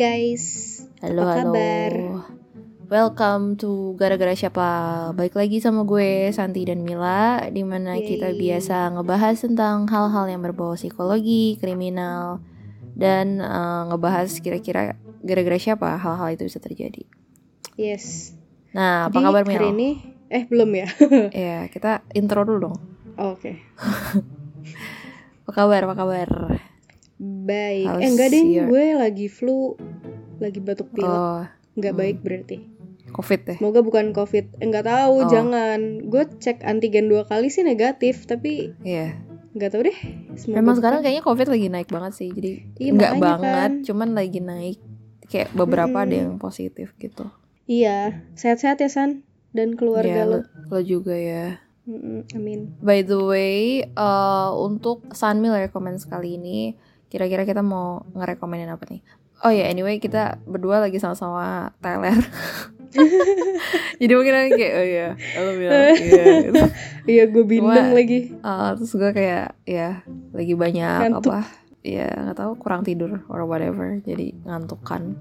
Guys, Halo, apa halo. kabar? Welcome to Gara-Gara Siapa Balik lagi sama gue, Santi dan Mila Di mana kita Yeay. biasa ngebahas tentang hal-hal yang berbau psikologi, kriminal Dan eh, ngebahas kira-kira gara-gara siapa hal-hal itu bisa terjadi Yes. Nah, apa Jadi, kabar Mil? Hari ini, eh belum ya? Ya, kita intro dulu dong Oke, Apa kabar, apa kabar? Baik. How's eh enggak deh, your- gue lagi flu, lagi batuk pilek. Oh, Nggak hmm. baik berarti. covid ya? Semoga bukan COVID. Eh, Enggak tahu, Oh. jangan. Gue cek antigen dua kali sih negatif, tapi Iya nggak tahu deh. Semoga Memang bukan. sekarang kayaknya covid lagi naik banget sih Jadi Iya, nggak makanya banget, kan. cuman lagi naik Kayak beberapa ada Mm-mm. yang positif gitu Iya, sehat-sehat ya San dan keluarga Ya, lo. lo, juga ya. Mm-mm, amin. By the way, eh, untuk Sunmil rekomend sekali ini, kira-kira kita mau ngerekomenin apa nih? Oh ya, anyway kita berdua lagi sama-sama Tyler. Jadi mungkin nanti kayak, oh iya, lo bilang, iya. gitu. Iya, gue Cuma- lagi. Eh, terus gue kayak, ya lagi banyak Ngantuk. apa? Ya nggak tahu kurang tidur or whatever, jadi ngantuk kan.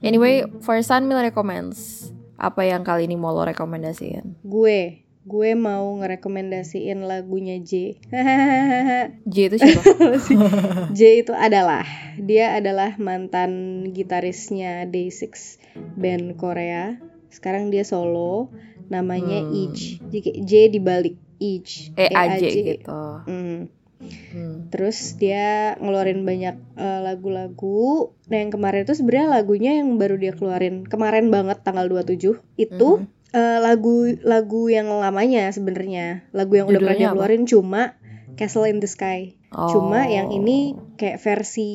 Anyway, for Sunmil recommends, apa yang kali ini mau lo rekomendasiin? Gue, gue mau ngerekomendasiin lagunya J. J itu siapa? J itu adalah dia adalah mantan gitarisnya Day6 band Korea. Sekarang dia solo, namanya Hmm. Each. Jadi J dibalik Each. E A J gitu. Hmm. Hmm. Terus dia ngeluarin banyak eh, lagu-lagu. Nah, yang kemarin itu sebenarnya lagunya yang baru dia keluarin kemarin banget tanggal 27 itu Mhm. Eh, lagu lagu yang lamanya sebenarnya. Lagu yang udah pernah Judulnya dia apa? keluarin cuma Castle in the Sky. Cuma yang Oh. ini kayak versi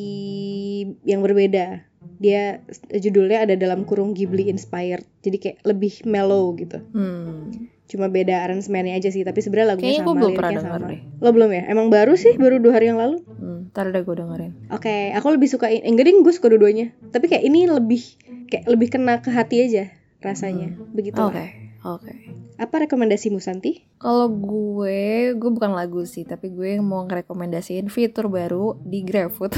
yang berbeda. Dia judulnya ada dalam kurung Ghibli inspired. Jadi kayak lebih mellow gitu. Hmm. Cuma beda aransemennya aja sih, tapi sebenarnya lagunya Kayaknya sama, belum pernah sama. deh. Lo belum ya? Emang baru sih, baru dua hari yang lalu. Hmm. Ntar udah gue dengerin. Oke, aku lebih suka ini. Enggak deh, gue suka dua-duanya. Tapi kayak ini lebih kayak lebih kena ke hati aja rasanya. Begitu. Oke, oke. Apa rekomendasimu Santi? Kalau gue, gue bukan lagu sih, tapi gue mau ngerekomendasiin fitur baru di GrabFood.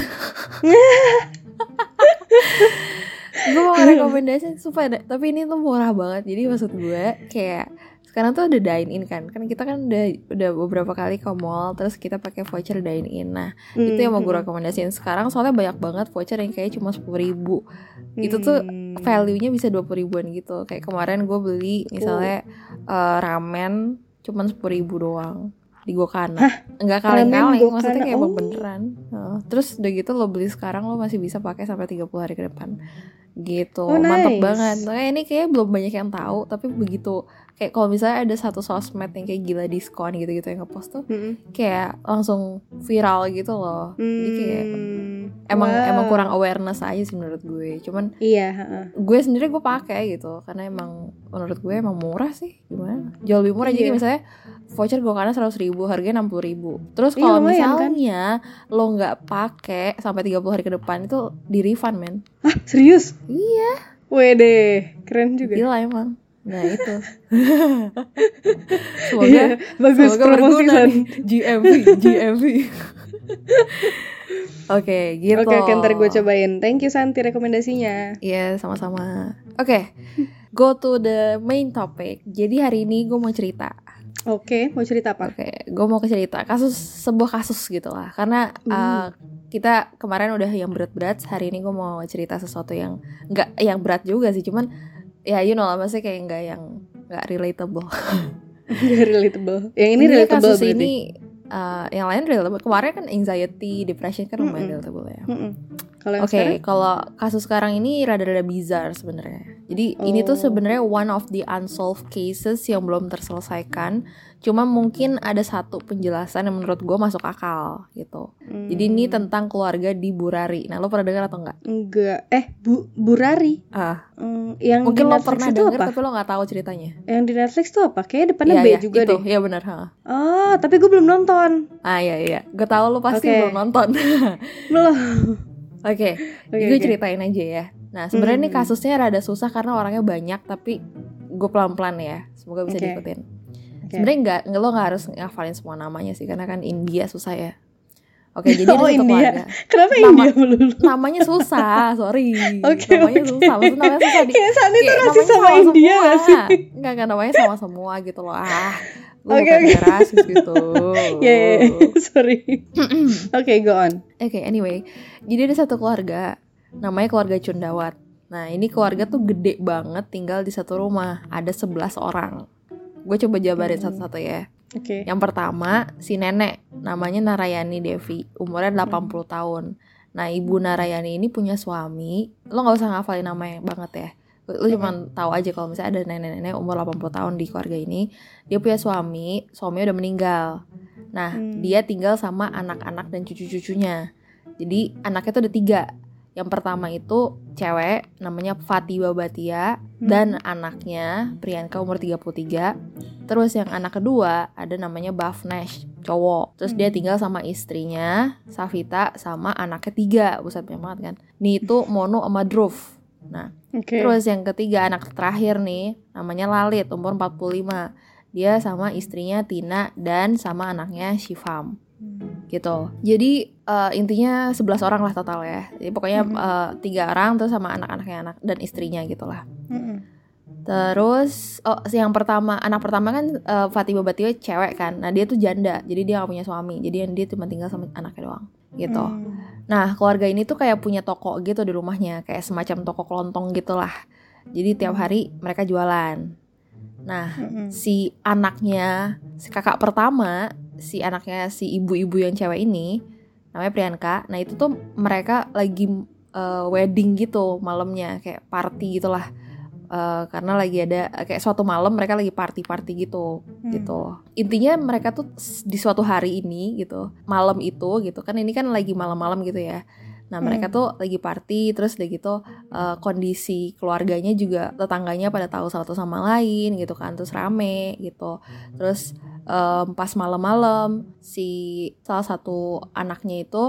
gue mau ngerekomendasiin supaya tapi ini tuh murah banget. Jadi maksud gue kayak sekarang tuh ada dine in kan. Kan kita kan udah udah beberapa kali ke mall terus kita pakai voucher dine in. Nah, itu yang mau gue Hmm, rekomendasiin sekarang soalnya banyak banget voucher yang kayak cuma sepuluh ribu itu tuh hmm. value-nya bisa dua ribuan gitu kayak kemarin gue beli misalnya eh, ramen cuman sepuluh ribu doang di Gokana nggak kaleng-kaleng maksudnya kayak oh. beneran Heeh. terus udah gitu lo beli sekarang lo masih bisa pakai sampai 30 hari ke depan gitu Oh, mantep nice. banget Makanya ini kayak belum banyak yang tahu tapi begitu kayak kalau misalnya ada satu sosmed yang kayak gila diskon gitu-gitu yang ngepost tuh Hmm. kayak langsung viral gitu loh jadi kayak Hmm. emang Wow. emang kurang awareness aja sih menurut gue cuman Iya, heeh. gue sendiri gue pakai gitu karena emang menurut gue emang murah sih gimana jauh lebih murah jadi Iya. misalnya voucher gue karena seratus ribu harganya enam puluh ribu terus Iya, kalau kan? misalnya lo nggak pakai sampai 30 hari ke depan itu di refund men Hah, serius? iya Wede, keren juga. gila emang nah itu semoga Iya, bagus semoga berguna nih GMV GMV oke gitu Oke, oke, ntar gue cobain. Thank you Santi rekomendasinya. Iya, sama-sama. Oke, go to the main topic. Jadi hari ini gue mau cerita. Oke, mau cerita apa? Oke, gue mau ke cerita kasus sebuah kasus gitu lah. Karena Hmm. uh, kita kemarin udah yang berat-berat. Hari ini gue mau cerita sesuatu yang nggak yang berat juga sih. Cuman ya you know lah, maksudnya kayak nggak yang nggak relatable. Gak relatable. Yang ini Intinya relatable kasus berarti. ini uh, yang lain relatable. Kemarin kan anxiety, depression kan lumayan Mm-mm. relatable ya. Kalau yang Oke, sekarang? kalau kasus sekarang ini rada-rada bizarre sebenarnya. Jadi ini tuh Oh. sebenarnya one of the unsolved cases yang belum terselesaikan. Cuma mungkin ada satu penjelasan yang menurut gue masuk akal gitu. Jadi ini Hmm, tentang keluarga di Burari. Nah lo pernah dengar atau enggak? enggak. Eh, Bu Burari. Ah, Hmm, yang mungkin di lo pernah itu dengar apa? tapi lo nggak tahu ceritanya. Yang di Netflix tuh apa? Kayaknya depannya Iya, B iya, juga itu, deh. Iya benar. ha. Ah, tapi gue belum nonton. Ah iya iya. Gue tahu lo pasti Oke. belum nonton. Belum. Oke, Oke, gue oke. ceritain aja ya. Nah, sebenarnya ini Hmm. kasusnya rada susah karena orangnya banyak, tapi gue pelan-pelan ya. Semoga bisa Oke. diikutin. Oke. Sebenarnya nggak, lo nggak harus ngafalin semua namanya sih, karena kan India susah ya. Oke, jadi ada Oh, satu India. keluarga. Kenapa Nama- India melulu? Namanya susah, sorry. Oke, namanya oke. susah, maksud namanya susah di Kayak saat itu rasis namanya sama India semua. gak sih? Enggak, enggak namanya sama semua gitu loh. Ah, lu Oke, bukan kayak rasis gitu. Ya, ya, ya. sorry. Oke, go on. Oke, anyway. Jadi ada satu keluarga namanya keluarga Cundawat. Nah, ini keluarga tuh gede banget tinggal di satu rumah. Ada 11 orang. Gue coba jabarin Hmm. satu-satu ya. Oke. Yang pertama, si nenek namanya Narayani Devi, umurnya 80 tahun. Nah, Ibu Narayani ini punya suami. Lo nggak usah ngafalin namanya banget ya. Lo cuma tahu aja kalau misalnya ada nenek-nenek umur 80 tahun di keluarga ini, dia punya suami, suaminya udah meninggal. Nah, Hmm. dia tinggal sama anak-anak dan cucu-cucunya. Jadi, anaknya tuh ada tiga. Yang pertama itu cewek namanya Fatima Batia dan anaknya Priyanka umur 33. Terus yang anak kedua ada namanya Bhavnesh, cowok. Terus dia tinggal sama istrinya, Savita sama anaknya tiga. Buset banget kan. Nih itu Mono sama Dhruv. Nah, Oke. Terus yang ketiga anak terakhir nih namanya Lalit umur 45. Dia sama istrinya Tina dan sama anaknya Shivam Hmm. gitu. Jadi eh, intinya 11 orang lah total ya. Jadi pokoknya eh, tiga orang terus sama anak-anaknya anak dan istrinya gitu lah. Mm-mm. Terus oh yang pertama anak pertama kan eh, Fatima Batio cewek kan. Nah dia tuh janda. Jadi dia gak punya suami. Jadi yang dia cuma tinggal sama anaknya doang gitu. Hmm. Nah, keluarga ini tuh kayak punya toko gitu di rumahnya, kayak semacam toko kelontong gitulah. Jadi tiap hari mereka jualan. Nah, Mm-mm. si anaknya, si kakak pertama, si anaknya si ibu-ibu yang cewek ini, namanya Priyanka. Nah, itu tuh mereka lagi eh, wedding gitu malamnya, kayak party gitulah. Eh, karena lagi ada kayak suatu malam mereka lagi party-party gitu Hmm. gitu. Intinya mereka tuh di suatu hari ini gitu, malam itu gitu kan ini kan lagi malam-malam gitu ya. Nah mereka Hmm. tuh lagi party terus udah gitu eh, kondisi keluarganya juga tetangganya pada tahu satu sama lain gitu kan terus rame gitu. Terus em, pas malam-malam si salah satu anaknya itu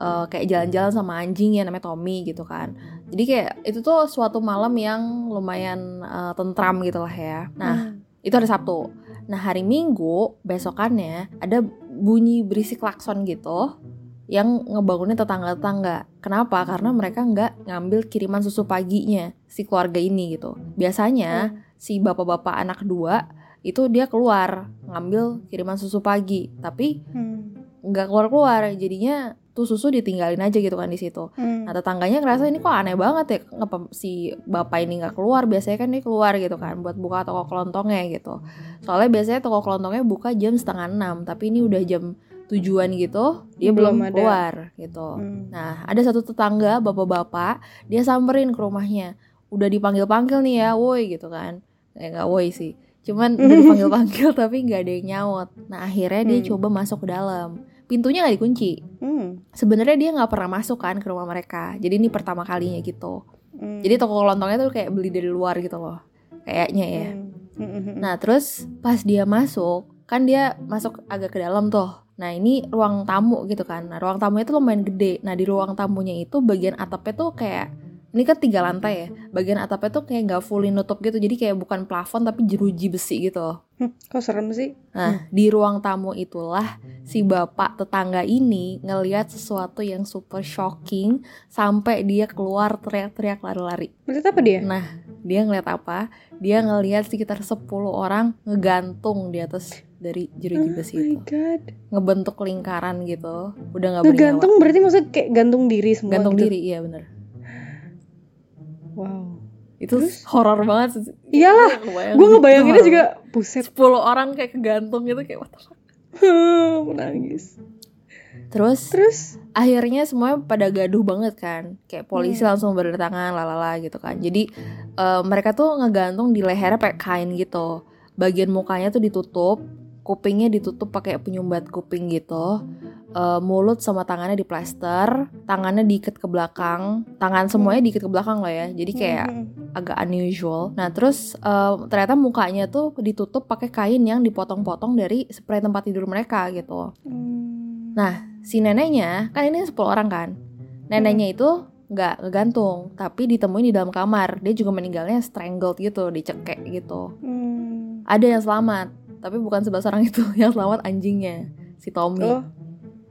eh, kayak jalan-jalan sama anjingnya namanya Tommy gitu kan. Jadi kayak itu tuh suatu malam yang lumayan eh, tentram gitu lah ya. Nah Hmm. itu hari Sabtu. Nah hari Minggu besokannya ada bunyi berisik klakson gitu yang ngebangunin tetangga-tetangga. Kenapa? Karena mereka nggak ngambil kiriman susu paginya si keluarga ini gitu. Biasanya si bapak-bapak anak dua itu dia keluar ngambil kiriman susu pagi, tapi Hmm. nggak keluar-keluar. Jadinya tuh susu ditinggalin aja gitu kan di situ. Hmm. Nah tetangganya ngerasa ini kok aneh banget ya Ngapa si bapak ini nggak keluar Biasanya kan dia keluar gitu kan Buat buka toko kelontongnya gitu Soalnya biasanya toko kelontongnya buka jam setengah enam Tapi ini udah jam tujuan gitu Dia belum, Belum ada. keluar gitu Hmm. Nah ada satu tetangga bapak-bapak Dia samperin ke rumahnya Udah dipanggil-panggil nih ya woi gitu kan Eh nggak woi sih Cuman udah dipanggil-panggil tapi nggak ada yang nyaut Nah akhirnya dia Hmm. coba masuk ke dalam Pintunya nggak dikunci Hmm. sebenarnya dia nggak pernah masuk kan ke rumah mereka jadi ini pertama kalinya gitu Hmm. jadi toko kelontongnya tuh kayak beli dari luar gitu loh kayaknya ya Hmm. Hmm, hmm, hmm. nah terus pas dia masuk kan dia masuk agak ke dalam tuh nah ini ruang tamu gitu kan nah ruang tamunya itu lumayan gede nah di ruang tamunya itu bagian atapnya tuh kayak ini kan tiga lantai ya bagian atapnya tuh kayak nggak fully nutup gitu jadi kayak bukan plafon tapi jeruji besi gitu Hmm, Kok serem sih? Nah, di ruang tamu itulah si bapak tetangga ini ngelihat sesuatu yang super shocking sampai dia keluar teriak-teriak lari-lari. Berarti apa dia? Nah, dia ngeliat apa? Dia ngelihat sekitar 10 orang ngegantung di atas dari jeruji besi Oh my itu. god. Ngebentuk lingkaran gitu. Udah nggak bernyawa. Ngegantung berarti maksud kayak gantung diri semua Gantung gitu. diri, iya bener. Wow. Itu Terus? horor banget. sih. Iyalah, Kebayang. Gue ngebayanginnya juga buset. 10 orang kayak kegantung gitu kayak what the fuck. Menangis. Terus Terus? akhirnya semuanya pada gaduh banget kan kayak polisi Hmm. langsung berdatangan lalala gitu kan jadi eh, mereka tuh ngegantung di lehernya pakai kain gitu bagian mukanya tuh ditutup kupingnya ditutup pakai penyumbat kuping gitu Eh, mulut sama tangannya diplester tangannya diikat ke belakang tangan semuanya diikat ke belakang loh ya jadi kayak Hmm. agak unusual. Nah terus eh, ternyata mukanya tuh ditutup pakai kain yang dipotong-potong dari spray tempat tidur mereka gitu. Hmm. Nah, si neneknya kan ini 10 orang kan. Neneknya itu nggak ngegantung, tapi ditemuin di dalam kamar. Dia juga meninggalnya strangled gitu, dicekek gitu. Hmm. Ada yang selamat, tapi bukan 11 orang itu. Yang selamat anjingnya, si Tommy. Oh.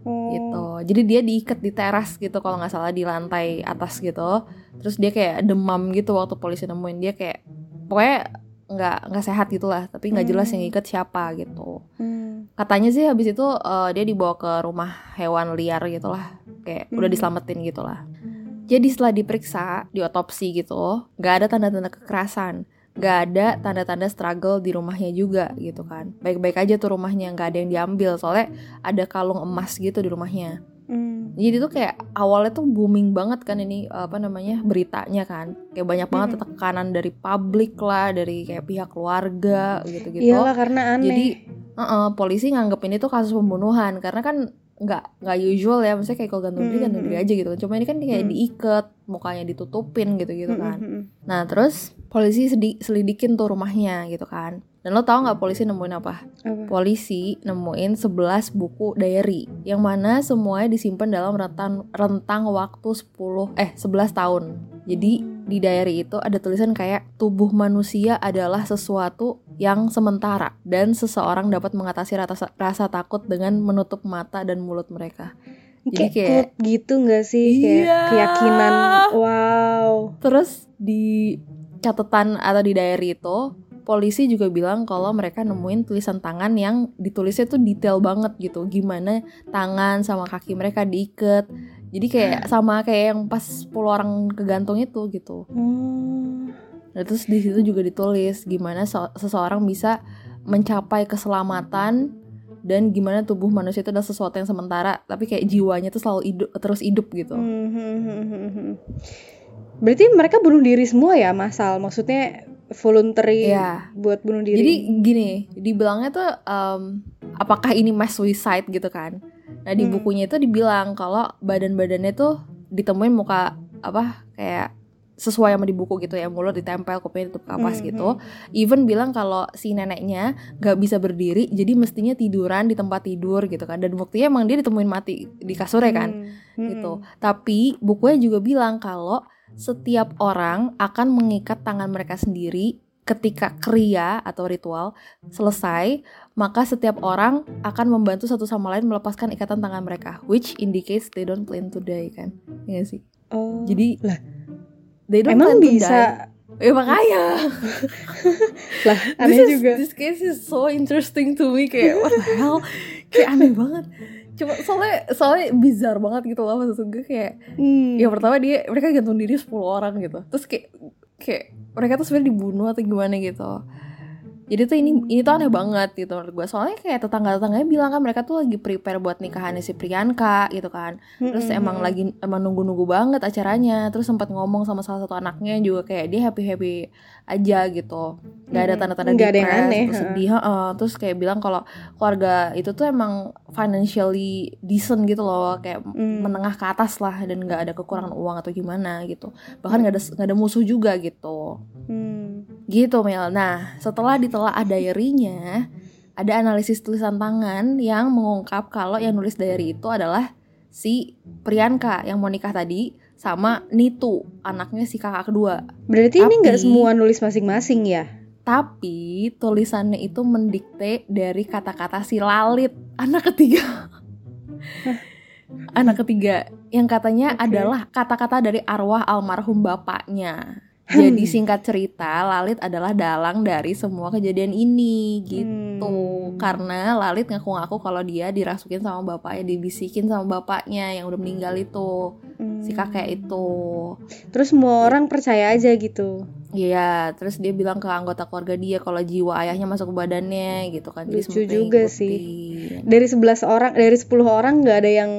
Oh. gitu jadi dia diikat di teras gitu kalau nggak salah di lantai atas gitu terus dia kayak demam gitu waktu polisi nemuin dia kayak pokoknya nggak nggak sehat gitulah tapi nggak jelas yang Hmm. ikat siapa gitu Hmm. katanya sih habis itu eh, dia dibawa ke rumah hewan liar gitulah kayak udah Hmm. diselamatin gitulah jadi setelah diperiksa di otopsi gitu nggak ada tanda-tanda kekerasan nggak ada tanda-tanda struggle di rumahnya juga gitu kan baik-baik aja tuh rumahnya nggak ada yang diambil soalnya ada kalung emas gitu di rumahnya Hmm. jadi tuh kayak awalnya tuh booming banget kan ini apa namanya beritanya kan kayak banyak banget Mm-mm. tekanan dari publik lah dari kayak pihak keluarga gitu-gitu Iyalah karena aneh. jadi uh-uh, polisi nganggep ini tuh kasus pembunuhan karena kan nggak nggak usual ya maksudnya kayak kalau gantung diri Hmm, gantung diri hmm. aja gitu cuma ini kan kayak Hmm. diikat mukanya ditutupin gitu gitu kan hmm, hmm. nah terus polisi sedi- selidikin tuh rumahnya gitu kan dan lo tau nggak polisi nemuin apa Apa? polisi nemuin 11 buku diary yang mana semuanya disimpan dalam rentang rentang waktu 10 eh 11 tahun. Jadi di diary itu ada tulisan kayak tubuh manusia adalah sesuatu yang sementara dan seseorang dapat mengatasi rasa, rasa takut dengan menutup mata dan mulut mereka. Jadi kayak, kayak- gitu nggak sih kayak Iya. keyakinan wow Terus di catatan atau di diary itu polisi juga bilang kalau mereka nemuin tulisan tangan yang ditulisnya tuh detail banget gitu. Gimana tangan sama kaki mereka diikat. Jadi kayak sama kayak yang pas 10 orang kegantung itu gitu. Oh. Nah, terus di situ juga ditulis gimana so- seseorang bisa mencapai keselamatan dan gimana tubuh manusia itu adalah sesuatu yang sementara tapi kayak jiwanya tuh selalu hidup terus hidup gitu. Hmm, hmm, hmm, hmm, hmm. berarti mereka bunuh diri semua ya masal maksudnya voluntary Iya. buat bunuh diri Jadi gini, dibilangnya tuh em, apakah ini mass suicide gitu kan? Nah di Hmm. bukunya itu dibilang kalau badan-badannya tuh ditemuin muka apa kayak sesuai sama di buku gitu ya mulut ditempel kupingnya tutup kapas Hmm, gitu. Even bilang kalau si neneknya nggak bisa berdiri, jadi mestinya tiduran di tempat tidur gitu kan. Dan buktinya emang dia ditemuin mati di kasurnya kan Hmm, hmm, gitu. Tapi bukunya juga bilang kalau setiap orang akan mengikat tangan mereka sendiri ketika kriya atau ritual selesai, maka setiap orang akan membantu satu sama lain melepaskan ikatan tangan mereka, which indicates they don't plan to die kan, Iya sih. oh Jadi Lah. they don't emang plan to die. bisa Ya makanya. lah This aneh is- juga This case is so interesting to me kayak what the hell, kayak aneh banget. Cuma soalnya soalnya bizar banget gitu loh maksud gue kayak Hmm. yang pertama dia mereka gantung diri 10 orang gitu terus kayak kayak mereka tuh sebenarnya dibunuh atau gimana gitu jadi tuh ini ini tuh aneh banget gitu menurut gue soalnya kayak tetangga tetangganya bilang kan mereka tuh lagi prepare buat nikahannya si Priyanka gitu kan. Terus emang lagi emang nunggu nunggu banget acaranya. Terus sempat ngomong sama salah satu anaknya juga kayak dia happy happy aja gitu. Nggak ada tanda-tanda Nggak ada yang depres aneh, terus sedih heeh. terus kayak bilang kalau keluarga itu tuh emang financially decent gitu loh. Kayak Hmm. menengah ke atas lah dan nggak ada kekurangan uang atau gimana gitu. Bahkan nggak ada nggak ada musuh juga gitu. Hmm. gitu Mel. Nah setelah ditelaah diary-nya ada analisis tulisan tangan yang mengungkap kalau yang nulis diary itu adalah si Priyanka yang mau nikah tadi sama Nitu anaknya si kakak kedua berarti ini nggak Tapi- semua nulis masing-masing ya tapi tulisannya itu mendikte dari kata-kata si Lalit anak ketiga anak ketiga yang katanya Oke. adalah kata-kata dari arwah almarhum bapaknya. Jadi singkat cerita Lalit adalah dalang dari semua kejadian ini gitu Hmm. karena Lalit ngaku-ngaku kalau dia dirasukin sama bapaknya dibisikin sama bapaknya yang udah meninggal itu si Hmm. kakek itu terus semua orang percaya aja gitu Iya, terus dia bilang ke anggota keluarga dia kalau jiwa ayahnya masuk ke badannya gitu kan. Jadi Lucu juga ngikutin. dari 11 orang dari 10 orang nggak ada yang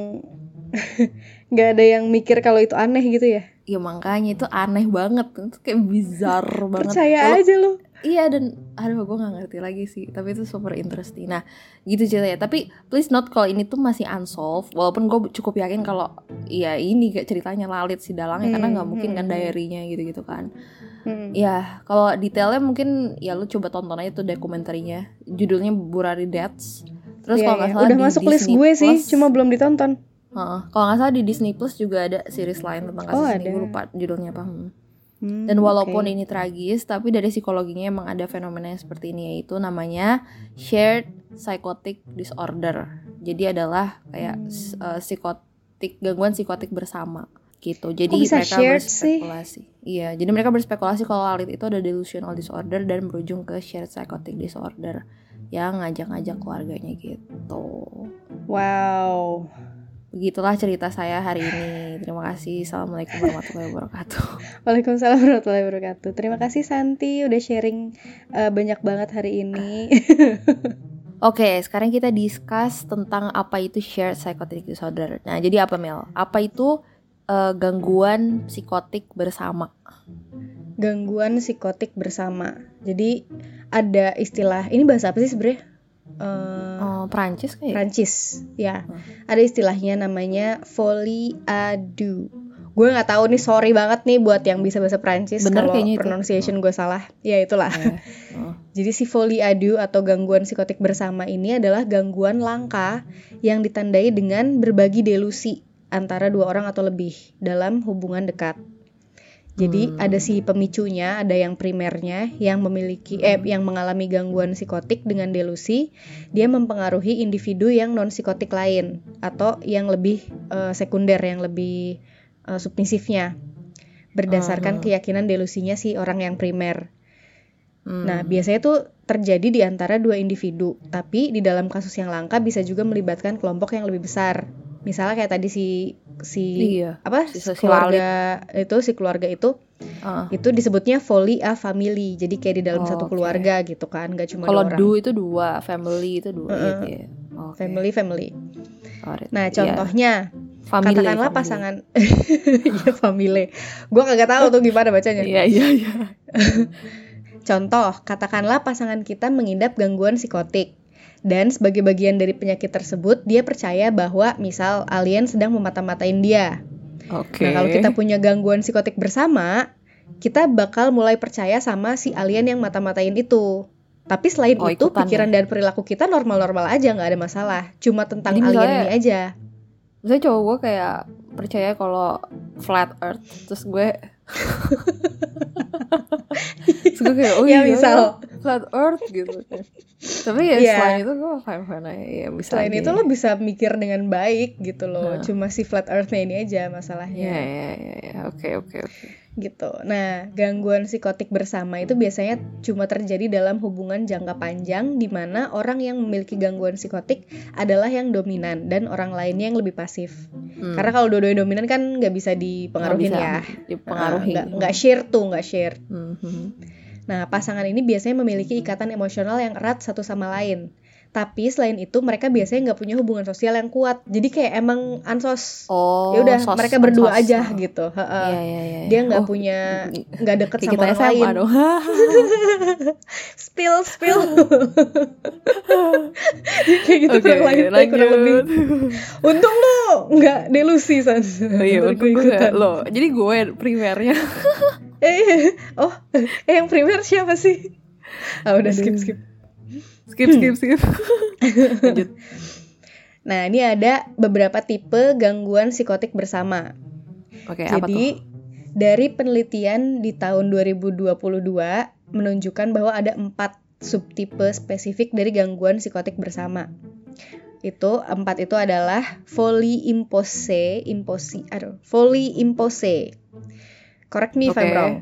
nggak ada yang mikir kalau itu aneh gitu ya Ya makanya itu aneh banget, itu kayak bizar banget. percaya aja lo Iya dan aduh gue nggak ngerti lagi sih, tapi itu super interesting. Nah gitu ceritanya. Tapi please note kalau ini tuh masih unsolved. Walaupun gue cukup yakin kalau ya ini kayak ceritanya lalit si dalangnya karena Hmm, nggak mungkin kan hmm, hmm. diary-nya gitu-gitu kan. Hmm. Ya, kalau detailnya mungkin ya lu coba tonton aja tuh dokumenterinya. Judulnya Burari Deaths. Terus Iya, kalau nggak iya. salah udah di masuk list Disney gue sih Plus- cuma belum ditonton Heeh. kalau nggak salah di Disney Plus juga ada series lain tentang kasus Oh, ini. ada. Gue lupa judulnya apa. Hmm. Hmm, Dan walaupun oke. ini tragis, tapi dari psikologinya emang ada fenomena yang seperti ini yaitu namanya shared psychotic disorder. Jadi adalah kayak uh, psikotik gangguan psikotik bersama gitu. Jadi bisa mereka shared sih? berspekulasi. Iya, jadi mereka berspekulasi kalau Lalit itu ada delusional disorder dan berujung ke shared psychotic disorder yang ngajak-ngajak keluarganya gitu. Wow. Begitulah cerita saya hari ini. Terima kasih. Assalamualaikum warahmatullahi wabarakatuh. Waalaikumsalam warahmatullahi wabarakatuh. Terima kasih Santi udah sharing uh, banyak banget hari ini. Oke, sekarang kita discuss tentang apa itu shared psychotic disorder. Nah, jadi apa Mel? Apa itu uh, gangguan psikotik bersama? Gangguan psikotik bersama. Jadi ada istilah ini bahasa apa sih sebenarnya? Uh, oh, Prancis kayak? Prancis, ya. Hmm. Ada istilahnya namanya folie à deux. Gue nggak tahu nih, sorry banget nih buat yang bisa bahasa Prancis kalau pronunciation gue salah. Ya itulah. Oh. Jadi si folie à deux atau gangguan psikotik bersama ini adalah gangguan langka yang ditandai dengan berbagi delusi antara dua orang atau lebih dalam hubungan dekat. Jadi hmm. ada si pemicunya, ada yang primernya yang memiliki eh yang mengalami gangguan psikotik dengan delusi, dia mempengaruhi individu yang non psikotik lain atau yang lebih uh, sekunder, yang lebih uh, submisifnya berdasarkan uh keyakinan delusinya si orang yang primer. Hmm. Nah, biasanya tuh terjadi di antara dua individu, tapi di dalam kasus yang langka bisa juga melibatkan kelompok yang lebih besar misalnya kayak tadi si si iya, apa si keluarga itu si keluarga itu uh. itu disebutnya folie a family jadi kayak di dalam oh, satu keluarga okay. gitu kan nggak cuma kalau do itu dua family itu dua uh, gitu ya. okay. family family nah iya. contohnya yeah. family, katakanlah family. pasangan ya family gue kagak tahu tuh gimana bacanya iya iya iya contoh katakanlah pasangan kita mengidap gangguan psikotik dan sebagai bagian dari penyakit tersebut, dia percaya bahwa misal alien sedang memata-matain dia. Oke. Okay. Nah, kalau kita punya gangguan psikotik bersama, kita bakal mulai percaya sama si alien yang mata-matain itu. Tapi selain oh, itu, pikiran ya? dan perilaku kita normal-normal aja, nggak ada masalah. Cuma tentang Jadi alien misalnya, ini aja. Misalnya cowok gue kayak percaya kalau flat earth, terus gue gue kayak oh ya, iya misal. ya, flat earth gitu. Tapi ya yeah. selain itu gue fine fine aja. Ya bisa selain aja. itu lo bisa mikir dengan baik gitu loh. Nah. cuma si flat earthnya ini aja masalahnya. Ya ya ya oke oke oke gitu nah gangguan psikotik bersama itu biasanya cuma terjadi dalam hubungan jangka panjang di mana orang yang memiliki gangguan psikotik adalah yang dominan dan orang lainnya yang lebih pasif hmm. karena kalau dua-duanya dominan kan nggak bisa dipengaruhi ya dipengaruhi nggak nggak share tuh nggak share hmm. hmm. Nah, pasangan ini biasanya memiliki ikatan emosional yang erat satu sama lain. Tapi selain itu mereka biasanya nggak punya hubungan sosial yang kuat. Jadi kayak emang ansos. Oh. Ya udah mereka berdua ansos. aja gitu. Iya, iya, iya. Dia nggak oh. punya nggak deket sama orang SMA lain. Dong. spill spill. kayak gitu okay, kurang, lain, kurang lebih. Untung lo nggak delusi san. Oh, iya, untung gue lo. Jadi gue primernya. eh oh eh yang primer siapa sih ah udah skip skip skip skip skip. Lanjut. Nah ini ada beberapa tipe gangguan psikotik bersama. Oke jadi apa tuh? dari penelitian di tahun 2022 menunjukkan bahwa ada empat subtipe spesifik dari gangguan psikotik bersama. Itu empat itu adalah folie impose, impose, aduh, folie impose, Correct me if I'm wrong.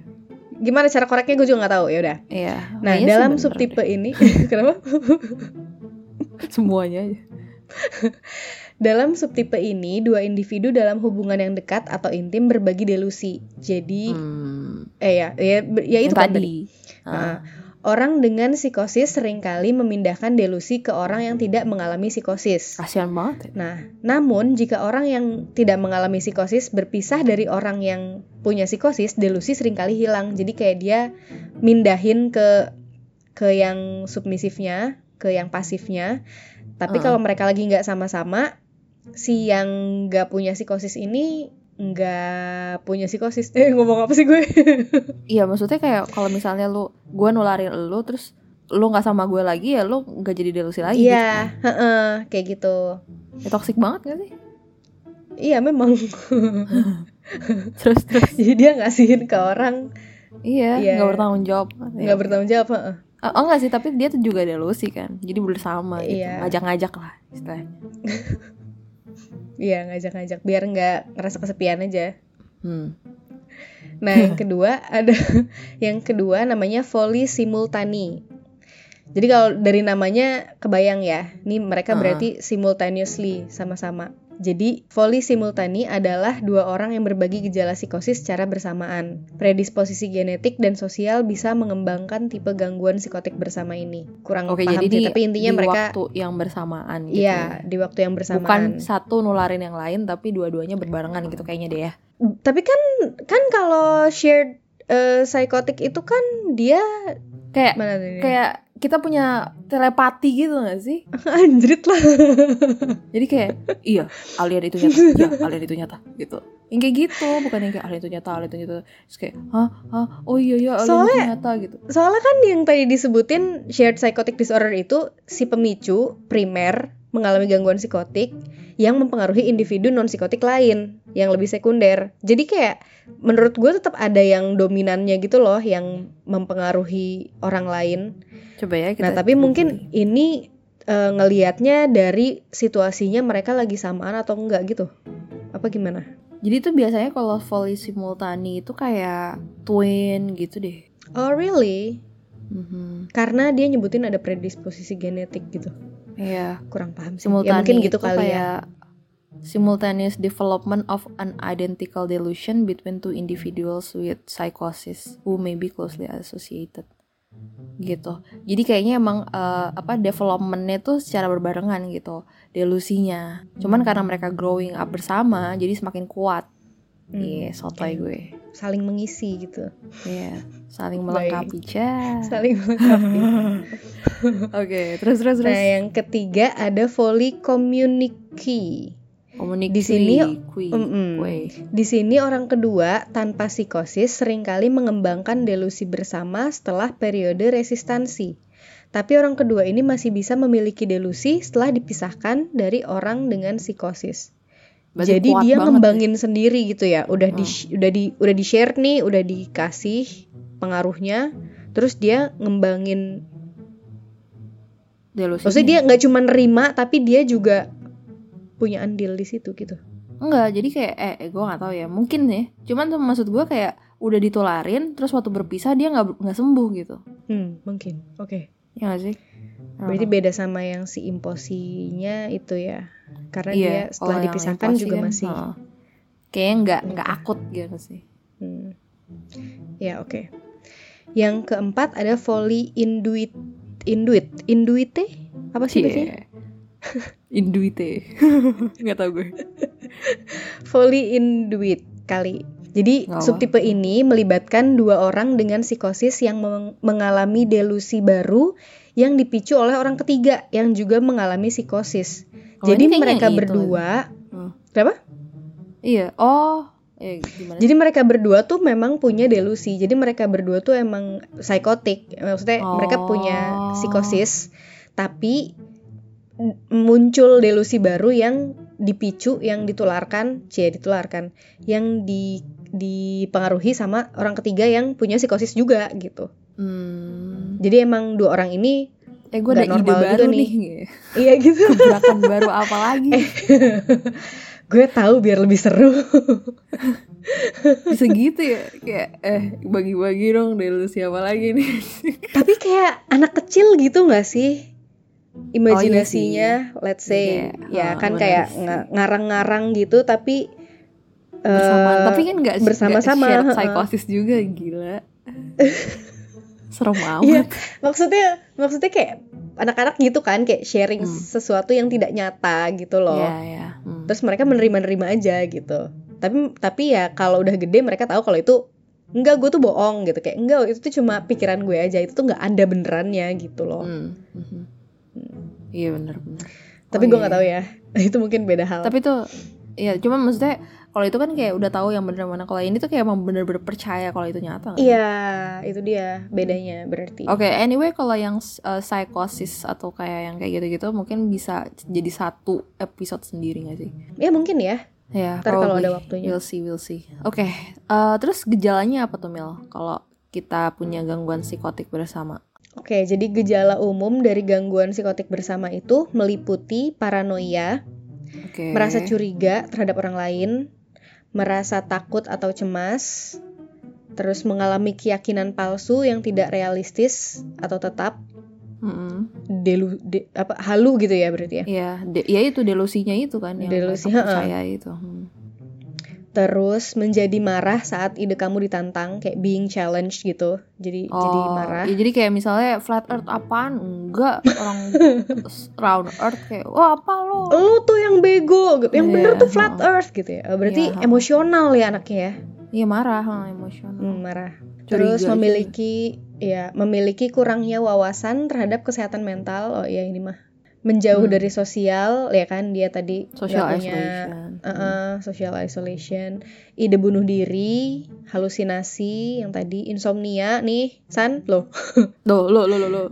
Gimana cara koreknya gue juga nggak tahu ya udah. Iya. Nah dalam subtipe ini kenapa? Semuanya aja. dalam subtipe ini dua individu dalam hubungan yang dekat atau intim berbagi delusi. Jadi hmm. eh ya ya ya itu kan tadi. tadi. Nah, Orang dengan psikosis sering kali memindahkan delusi ke orang yang tidak mengalami psikosis. Kasian banget. Ya. Nah, namun jika orang yang tidak mengalami psikosis berpisah dari orang yang punya psikosis, delusi sering kali hilang. Jadi kayak dia mindahin ke ke yang submisifnya, ke yang pasifnya. Tapi uh. kalau mereka lagi nggak sama-sama, si yang nggak punya psikosis ini nggak punya psikosis eh ngomong apa sih gue iya maksudnya kayak kalau misalnya lu gue nularin lu terus lu nggak sama gue lagi ya lu nggak jadi delusi lagi iya gitu. Kan? kayak gitu ya, toxic banget gak sih iya memang terus terus jadi dia ngasihin ke orang iya nggak ya, bertanggung jawab nggak bertanggung jawab Oh, oh enggak sih, tapi dia tuh juga delusi kan. Jadi bersama gitu. Iya. Ngajak-ngajak lah istilahnya. Iya, ngajak-ngajak biar nggak ngerasa kesepian aja. Hmm. Nah, yang kedua ada yang kedua namanya volley simultani. Jadi kalau dari namanya kebayang ya, nih mereka uh. berarti simultaneously sama-sama. Jadi, volley simultani adalah dua orang yang berbagi gejala psikosis secara bersamaan. Predisposisi genetik dan sosial bisa mengembangkan tipe gangguan psikotik bersama ini. Kurang Oke, paham jadi sih, tapi intinya di mereka waktu yang bersamaan gitu. Iya, ya. di waktu yang bersamaan. Bukan satu nularin yang lain tapi dua-duanya berbarengan gitu kayaknya deh ya. Tapi kan kan kalau shared uh, psikotik itu kan dia kayak kayak kita punya telepati gitu gak sih? Anjrit lah. Jadi kayak iya alien itu nyata, iya alien itu nyata gitu. Yang kayak gitu, bukan yang kayak alien itu nyata, alien itu nyata. Terus kayak, hah, hah, oh iya iya alien soalnya, itu nyata gitu. Soalnya kan yang tadi disebutin shared psychotic disorder itu si pemicu primer mengalami gangguan psikotik yang mempengaruhi individu non psikotik lain yang lebih sekunder. Jadi kayak menurut gue tetap ada yang dominannya gitu loh yang mempengaruhi orang lain Coba ya kita. Nah, tapi mungkin ini uh, ngelihatnya dari situasinya mereka lagi samaan atau enggak gitu. Apa gimana? Jadi tuh biasanya kalau volley simultani itu kayak twin gitu deh. Oh really? Mm-hmm. Karena dia nyebutin ada predisposisi genetik gitu. Iya. Kurang paham sih. Simultani ya mungkin gitu kali ya. Simultaneous development of an identical delusion between two individuals with psychosis who may be closely associated. Gitu. Jadi kayaknya emang uh, apa developmentnya tuh secara berbarengan gitu delusinya. Cuman karena mereka growing up bersama jadi semakin kuat. Hmm. iya hmm. sotoy gue. Saling mengisi gitu. Iya yeah, saling melengkapi cah saling melengkapi. Oke okay, terus terus terus. Nah yang ketiga ada volley community di sini, kui, mm -mm. di sini orang kedua tanpa psikosis sering kali mengembangkan delusi bersama setelah periode resistansi. Tapi orang kedua ini masih bisa memiliki delusi setelah dipisahkan dari orang dengan psikosis. Berarti Jadi dia ngembangin ya? sendiri gitu ya. Udah hmm. di udah di udah di share nih, udah dikasih pengaruhnya, terus dia ngembangin delusi. Maksudnya dia nggak cuma nerima, tapi dia juga punya andil di situ gitu. Enggak jadi kayak eh, eh gue nggak tahu ya. Mungkin ya cuman tuh maksud gue kayak udah ditularin terus waktu berpisah dia nggak nggak sembuh gitu. Hmm mungkin. Oke. Okay. ya gak sih? Berarti beda sama yang si imposinya itu ya? Karena iya, dia setelah dipisahkan juga kan, masih oh. kayaknya nggak nggak akut gitu sih. Hmm. ya oke. Okay. yang keempat ada volley induit induit induite? Apa sih yeah. Induite nggak tau gue Volley Induit kali jadi Gak subtipe ini melibatkan dua orang dengan psikosis yang mengalami delusi baru yang dipicu oleh orang ketiga yang juga mengalami psikosis. Oh, Jadi mereka berdua, hmm. kenapa? Iya. Oh, eh, gimana? Jadi mereka berdua tuh memang punya delusi. Jadi mereka berdua tuh emang psikotik. Maksudnya oh. mereka punya psikosis, tapi muncul delusi baru yang dipicu yang ditularkan cie ditularkan yang di dipengaruhi sama orang ketiga yang punya psikosis juga gitu. Hmm. jadi emang dua orang ini eh gue ada ide baru nih, nih. iya gitu. Gerakan baru apa lagi? Eh, gue tahu biar lebih seru. Bisa gitu ya? Kayak eh bagi-bagi dong delusi apa lagi nih? Tapi kayak anak kecil gitu nggak sih imajinasinya oh, iya let's say. Yeah. ya oh, kan kayak ngarang-ngarang gitu tapi bersama uh, tapi kan nggak bersama-sama gak psikosis juga gila. Serem amat. iya, maksudnya maksudnya kayak anak-anak gitu kan kayak sharing hmm. sesuatu yang tidak nyata gitu loh. Yeah, yeah. Hmm. terus mereka menerima-nerima aja gitu. Tapi tapi ya kalau udah gede mereka tahu kalau itu enggak gue tuh bohong gitu. Kayak enggak itu tuh cuma pikiran gue aja itu tuh nggak ada benerannya gitu loh. Hmm. Hmm Iya benar benar. Tapi oh, gue nggak iya. tahu ya. itu mungkin beda hal. Tapi tuh Iya, cuma maksudnya kalau itu kan kayak udah tahu yang bener mana. Kalau ini tuh kayak emang bener-bener percaya kalau itu nyata. Iya, itu dia bedanya berarti. Oke, okay, anyway kalau yang uh, psikosis atau kayak yang kayak gitu-gitu mungkin bisa jadi satu episode sendiri gak sih? Ya mungkin ya. Ya, Ntar kalau ada waktunya. We'll see, we'll see. Oke, okay. uh, terus gejalanya apa tuh Mil? Kalau kita punya gangguan psikotik bersama? Oke, jadi gejala umum dari gangguan psikotik bersama itu meliputi paranoia, okay. merasa curiga terhadap orang lain, merasa takut atau cemas, terus mengalami keyakinan palsu yang tidak realistis atau tetap, mm-hmm. delu de, apa halu gitu ya berarti ya? Iya, ya itu delusinya itu kan yang delusi percaya itu. Hmm terus menjadi marah saat ide kamu ditantang kayak being challenged gitu. Jadi oh, jadi marah. ya jadi kayak misalnya flat earth apaan? Enggak orang round earth kayak wah apa lo? Lo tuh yang bego gitu. Yang yeah, bener tuh flat oh. earth gitu ya. Berarti yeah, emosional ya anaknya ya? Iya marah huh, emosional. Hmm, marah. Terus Curiga memiliki ya memiliki kurangnya wawasan terhadap kesehatan mental. Oh ya ini mah menjauh hmm. dari sosial ya kan dia tadi social isolation. uh -uh, social isolation. Ide bunuh diri halusinasi yang tadi insomnia nih san lo lo lo lo lo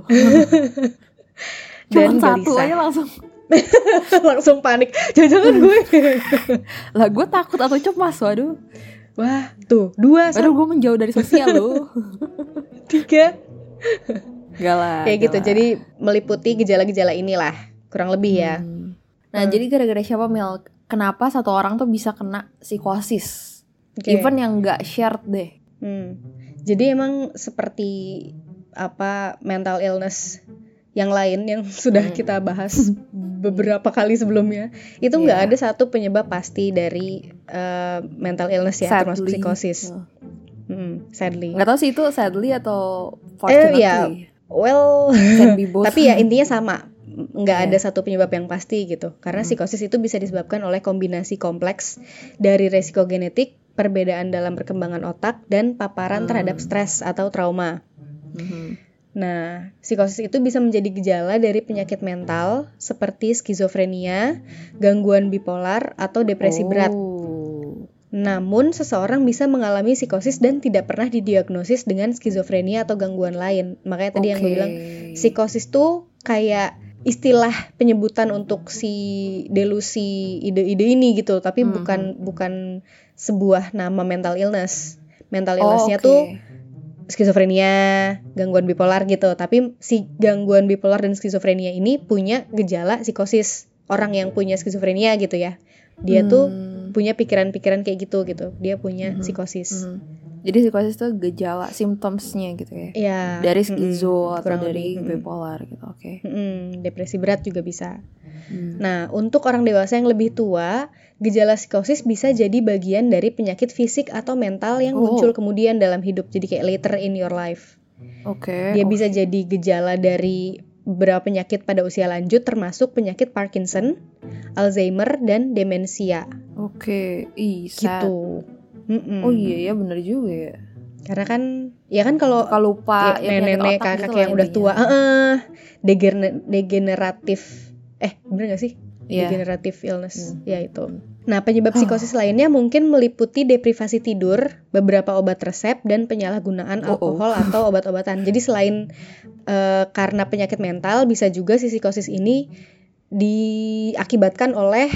dan satu aja langsung. Langsung panik. Jangan-jangan gue. Lah gue takut atau cemas waduh. Wah tuh dua waduh gue menjauh dari sosial lo tiga Gak lah. Kayak gitu. Jadi meliputi gejala-gejala inilah kurang lebih ya. Hmm. Nah hmm. jadi gara-gara siapa Mil? Kenapa satu orang tuh bisa kena psikosis? Okay. Even yang nggak shared deh. Hmm. Jadi emang seperti apa mental illness yang lain yang sudah hmm. kita bahas beberapa kali sebelumnya itu nggak yeah. ada satu penyebab pasti dari uh, mental illness ya sadly. termasuk psikosis. Oh. Hmm, sadly. Nggak tahu sih itu sadly atau fortunately. Eh, ya, well tapi ya intinya sama nggak yeah. ada satu penyebab yang pasti gitu karena hmm. psikosis itu bisa disebabkan oleh kombinasi kompleks dari resiko genetik perbedaan dalam perkembangan otak dan paparan hmm. terhadap stres atau trauma hmm. nah psikosis itu bisa menjadi gejala dari penyakit mental seperti skizofrenia gangguan bipolar atau depresi oh. berat namun, seseorang bisa mengalami psikosis dan tidak pernah didiagnosis dengan skizofrenia atau gangguan lain. Makanya tadi okay. yang gue bilang, psikosis tuh kayak istilah penyebutan untuk si delusi ide-ide ini gitu, tapi hmm. bukan bukan sebuah nama mental illness. Mental illnessnya oh, okay. tuh skizofrenia, gangguan bipolar gitu. Tapi si gangguan bipolar dan skizofrenia ini punya gejala psikosis. Orang yang punya skizofrenia gitu ya. Dia hmm. tuh punya pikiran-pikiran kayak gitu gitu dia punya mm -hmm. psikosis mm -hmm. jadi psikosis itu gejala simptomsnya gitu ya Iya. dari skizo mm -hmm. atau dari mm -hmm. bipolar gitu oke okay. mm -hmm. depresi berat juga bisa mm. nah untuk orang dewasa yang lebih tua gejala psikosis bisa jadi bagian dari penyakit fisik atau mental yang oh. muncul kemudian dalam hidup jadi kayak later in your life oke okay. dia okay. bisa jadi gejala dari beberapa penyakit pada usia lanjut termasuk penyakit Parkinson, Alzheimer dan demensia. Oke, okay. gitu. Mm -mm. Oh iya ya bener juga ya. Karena kan ya kan kalau lupa ya, nenek-nenek kakak gitu yang udah tua, uh, uh, degener degeneratif eh bener gak sih? Yeah. Degenerative illness, hmm. ya itu. Nah, penyebab psikosis lainnya mungkin meliputi deprivasi tidur, beberapa obat resep, dan penyalahgunaan oh, alkohol oh. atau obat-obatan. Jadi selain uh, karena penyakit mental, bisa juga si psikosis ini diakibatkan oleh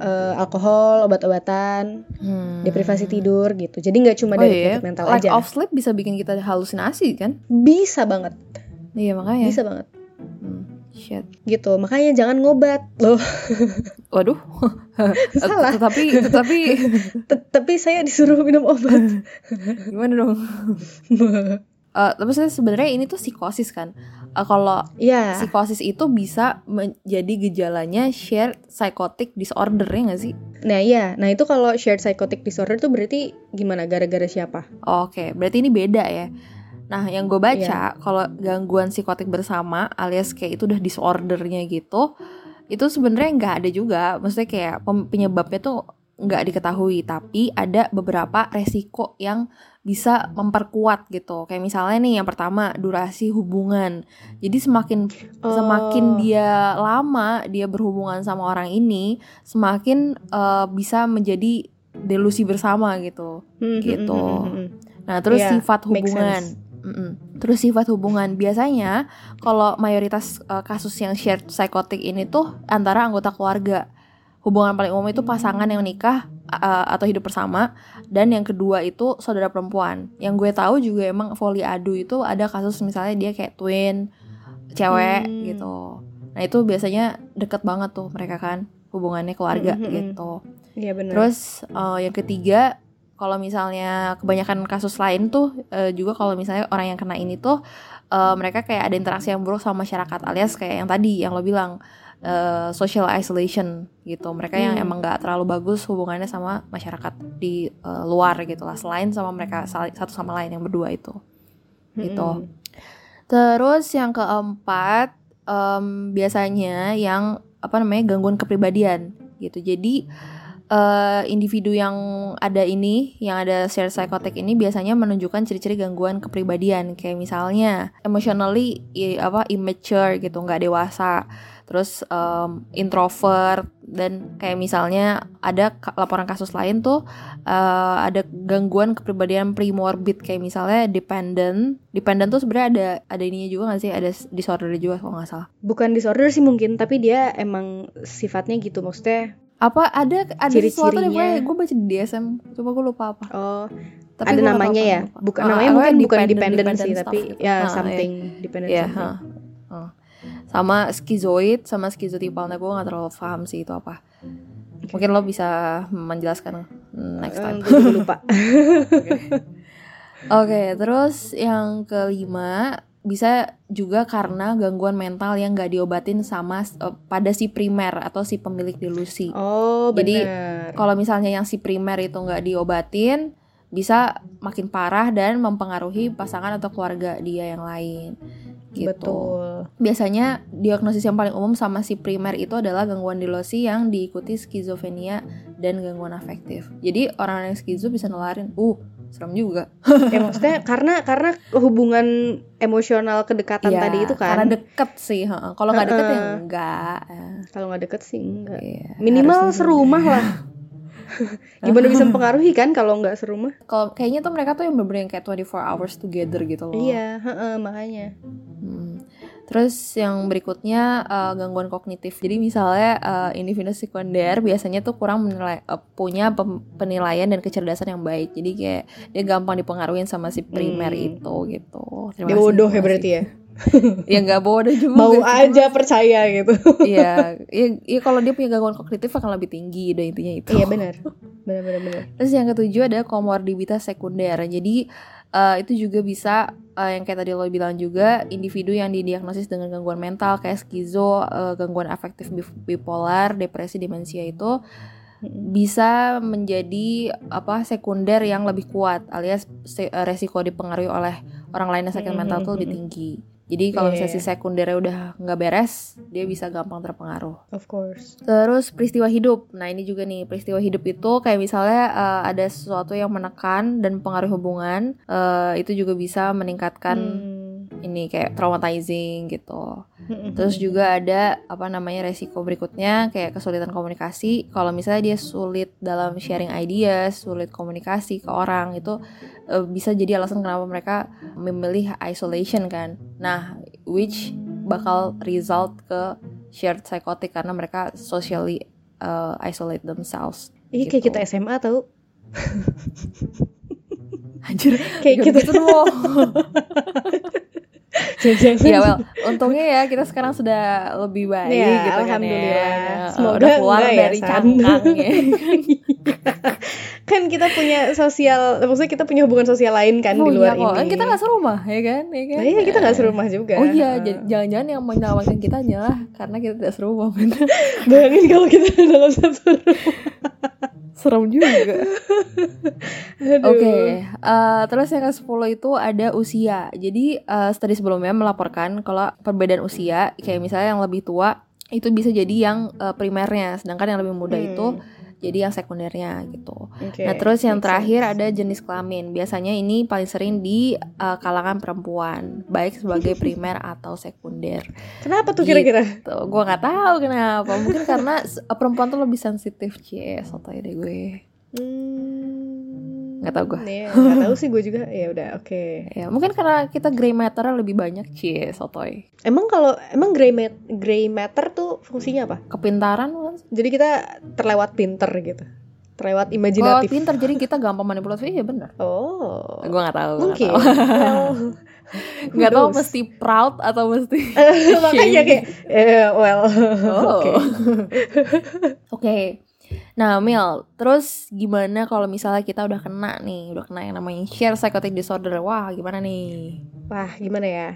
uh, alkohol, obat-obatan, hmm. deprivasi tidur gitu. Jadi nggak cuma oh, dari iya? penyakit mental Lack aja. Lack of sleep bisa bikin kita halusinasi kan? Bisa banget. Iya makanya. Bisa banget. Shit. Gitu, makanya jangan ngobat loh. Waduh. Salah. Tetapi tetapi tapi saya disuruh minum obat. Gimana dong? uh, tapi sebenarnya ini tuh psikosis kan. Uh, kalau yeah. psikosis itu bisa menjadi gejalanya shared psychotic disorder ya gak sih? Nah iya, nah itu kalau shared psychotic disorder tuh berarti gimana? Gara-gara siapa? Oke, okay. berarti ini beda ya. Nah, yang gue baca yeah. kalau gangguan psikotik bersama alias kayak itu udah disordernya gitu, itu sebenarnya nggak ada juga. Maksudnya kayak penyebabnya tuh nggak diketahui, tapi ada beberapa resiko yang bisa memperkuat gitu. Kayak misalnya nih yang pertama durasi hubungan. Jadi semakin oh. semakin dia lama dia berhubungan sama orang ini, semakin uh, bisa menjadi delusi bersama gitu. Hmm, hmm gitu. Hmm, hmm, nah, terus yeah, sifat hubungan Mm-mm. Terus sifat hubungan biasanya kalau mayoritas uh, kasus yang shared psychotic ini tuh antara anggota keluarga. Hubungan paling umum itu pasangan yang nikah uh, atau hidup bersama dan yang kedua itu saudara perempuan yang gue tahu juga emang volley adu itu ada kasus misalnya dia kayak twin cewek hmm. gitu nah itu biasanya deket banget tuh mereka kan hubungannya keluarga hmm, hmm, hmm. gitu Iya benar. Terus uh, yang ketiga kalau misalnya kebanyakan kasus lain tuh uh, juga kalau misalnya orang yang kena ini tuh uh, mereka kayak ada interaksi yang buruk sama masyarakat alias kayak yang tadi yang lo bilang uh, social isolation gitu mereka hmm. yang emang nggak terlalu bagus hubungannya sama masyarakat di uh, luar gitu lah selain sama mereka satu sama lain yang berdua itu gitu hmm. terus yang keempat um, biasanya yang apa namanya gangguan kepribadian gitu jadi uh, individu yang ada ini, yang ada share psychotic ini biasanya menunjukkan ciri-ciri gangguan kepribadian. Kayak misalnya emotionally i, apa immature gitu, nggak dewasa, terus um, introvert. Dan kayak misalnya ada laporan kasus lain tuh uh, ada gangguan kepribadian premorbid kayak misalnya dependent, dependent tuh sebenarnya ada ada ininya juga nggak sih, ada disorder juga kalau nggak salah. Bukan disorder sih mungkin, tapi dia emang sifatnya gitu. Maksudnya apa ada ada Ciri sesuatu deh gue baca di DSM coba gue lupa apa oh tapi ada namanya ya bukan uh, namanya mungkin bukan dependent, dependent sih tapi gitu. ya uh, something yeah. dependent yeah, something. Uh, uh. sama skizoid sama skizotipalnya gue gak terlalu paham sih itu apa mungkin lo bisa menjelaskan next time uh, gue lupa oke okay. okay, terus yang kelima bisa juga karena gangguan mental yang gak diobatin sama uh, pada si primer atau si pemilik delusi. Oh, bener. Jadi kalau misalnya yang si primer itu nggak diobatin, bisa makin parah dan mempengaruhi pasangan atau keluarga dia yang lain. Gitu. Betul. Biasanya diagnosis yang paling umum sama si primer itu adalah gangguan delusi yang diikuti skizofrenia dan gangguan afektif. Jadi orang yang skizo bisa nelarin, uh serem juga. Ya maksudnya karena karena hubungan emosional kedekatan ya, tadi itu kan? karena deket sih kalau nggak deket uh, ya enggak kalau nggak deket sih enggak. Ya, minimal serumah lah. Gimana bisa mempengaruhi kan kalau nggak serumah? Kalau kayaknya tuh mereka tuh yang bener-bener kayak 24 hours together gitu loh. Iya uh, makanya. Hmm. Terus yang berikutnya uh, gangguan kognitif. Jadi misalnya uh, individu sekunder biasanya tuh kurang menilai uh, punya penilaian dan kecerdasan yang baik. Jadi kayak dia gampang dipengaruhi sama si primer hmm. itu gitu. Terima dia bodoh ya berarti ya. ya nggak bodoh juga mau aja mas. percaya gitu iya ya, ya kalau dia punya gangguan kognitif akan lebih tinggi deh intinya itu iya benar benar benar benar terus yang ketujuh ada komorbiditas sekunder jadi uh, itu juga bisa uh, yang kayak tadi lo bilang juga individu yang didiagnosis dengan gangguan mental kayak skizo, uh, gangguan afektif bipolar, depresi, demensia itu bisa menjadi apa sekunder yang lebih kuat alias resiko dipengaruhi oleh orang lain yang sakit mental tuh lebih tinggi. Jadi kalau yeah. misalnya si sekundernya udah nggak beres, dia bisa gampang terpengaruh. Of course. Terus peristiwa hidup. Nah ini juga nih peristiwa hidup itu kayak misalnya uh, ada sesuatu yang menekan dan pengaruh hubungan, uh, itu juga bisa meningkatkan hmm. Ini kayak traumatizing gitu. Terus juga ada apa namanya resiko berikutnya kayak kesulitan komunikasi. Kalau misalnya dia sulit dalam sharing ideas, sulit komunikasi ke orang itu uh, bisa jadi alasan kenapa mereka memilih isolation kan. Nah, which bakal result ke shared psychotic karena mereka socially uh, isolate themselves. Iya gitu. kayak kita SMA tau. Anjir, kayak kita gitu tuh. Ya well untungnya ya kita sekarang sudah lebih baik ya, gitu kan ya. semoga udah keluar ya, dari cangkang ya. Kan kita punya sosial maksudnya kita punya hubungan sosial lain kan oh, di luar iya, ini. kan kita nggak serumah ya kan? Ya kan? Nah, iya kita nggak serumah juga. Oh iya jangan-jangan yang menawarkan kita adalah karena kita tidak serumah bayangin kalau kita dalam satu rumah serem juga. Oke, okay. uh, eh, terus yang ke-10 itu ada usia. Jadi uh, studi sebelumnya melaporkan kalau perbedaan usia kayak misalnya yang lebih tua itu bisa jadi yang uh, primernya, sedangkan yang lebih muda hmm. itu jadi yang sekundernya gitu. Okay, nah terus yang terakhir ada jenis kelamin. Biasanya ini paling sering di uh, kalangan perempuan, baik sebagai primer atau sekunder. Kenapa tuh kira-kira? Gitu. Gue nggak tahu kenapa. Mungkin karena perempuan tuh lebih sensitif, cie, sotoy deh gue. Hmm nggak tahu gue Iya, nggak tahu sih gue juga ya udah oke okay. ya mungkin karena kita gray matter lebih banyak cie sotoy emang kalau emang gray mat gray matter tuh fungsinya apa kepintaran kan jadi kita terlewat pinter gitu terlewat imajinatif. Oh, pinter jadi kita gampang manipulatif iya benar. Oh. Gue gak tahu. Mungkin. Gak, gak tahu mesti proud atau mesti. Makanya kayak, eh, well. Oh. Oke. okay. Nah, Mil, terus gimana kalau misalnya kita udah kena nih, udah kena yang namanya share psychotic disorder? Wah, gimana nih? Wah, gimana ya?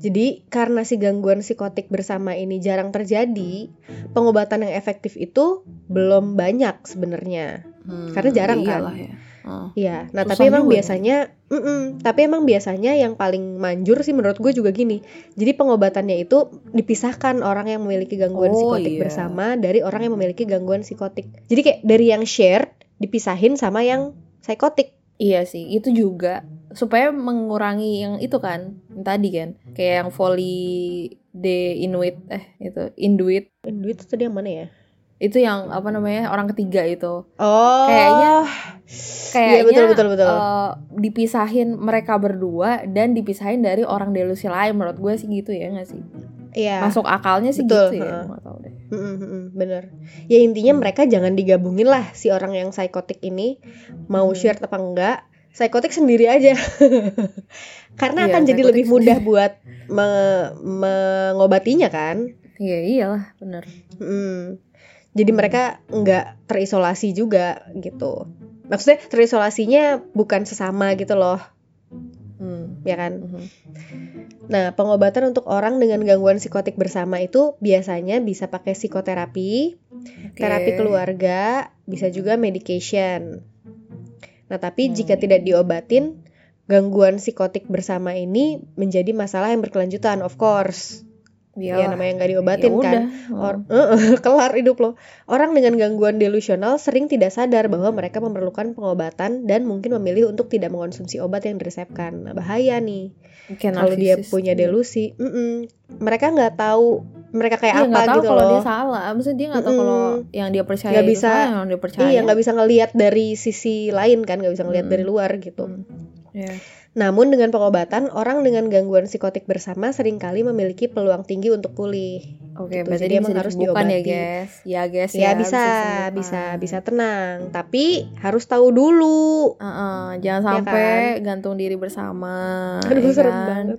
Jadi, karena si gangguan psikotik bersama ini jarang terjadi, pengobatan yang efektif itu belum banyak sebenarnya. Hmm, Karena jarang kan. Ya. Oh, iya, nah tapi emang biasanya, mm -mm, tapi emang biasanya yang paling manjur sih menurut gue juga gini. Jadi pengobatannya itu dipisahkan orang yang memiliki gangguan oh, psikotik iya. bersama dari orang yang memiliki gangguan psikotik. Jadi kayak dari yang share dipisahin sama yang psikotik. Iya sih, itu juga supaya mengurangi yang itu kan yang tadi kan kayak yang volley de Inuit eh itu Inuit Inuit itu tadi yang mana ya itu yang apa namanya orang ketiga itu oh kayaknya kayaknya iya, betul, betul, betul. Uh, dipisahin mereka berdua dan dipisahin dari orang delusi lain menurut gue sih gitu ya nggak sih Iya. Masuk akalnya sih Betul. gitu ya. Gak tahu deh. bener. Ya intinya hmm. mereka jangan digabungin lah si orang yang psikotik ini mau hmm. share apa enggak psikotik sendiri aja karena iya, akan jadi lebih mudah buat me mengobatinya kan iya iyalah benar hmm. Jadi mereka nggak terisolasi juga gitu maksudnya terisolasinya bukan sesama gitu loh hmm. ya kan hmm. nah pengobatan untuk orang dengan gangguan psikotik bersama itu biasanya bisa pakai psikoterapi okay. terapi keluarga bisa juga medication Nah, tapi hmm. jika tidak diobatin, gangguan psikotik bersama ini menjadi masalah yang berkelanjutan, of course. Ya, ya namanya nggak diobatin ya kan, Or, uh, kelar hidup lo. Orang dengan gangguan delusional sering tidak sadar bahwa mereka memerlukan pengobatan dan mungkin memilih untuk tidak mengonsumsi obat yang diresepkan. Nah, bahaya nih. Kalau dia punya delusi, mm -mm, mereka nggak tahu mereka kayak iya, apa tahu gitu kalau loh. dia salah. Maksudnya dia nggak tahu mm -mm. kalau yang dia percaya gak bisa, salah, yang dia percaya. Iya, nggak bisa ngelihat dari sisi lain kan, nggak bisa ngelihat mm. dari luar gitu. Mm. Yeah. Namun dengan pengobatan, orang dengan gangguan psikotik bersama sering kali memiliki peluang tinggi untuk pulih. Oke, gitu. berarti Jadi emang harus diobati. ya, guys. Ya, guys ya. Ya bisa, bisa, bisa, bisa tenang. Tapi harus tahu dulu. Uh -uh, jangan ya sampai kan? gantung diri bersama. Aduh, ya serem kan? banget.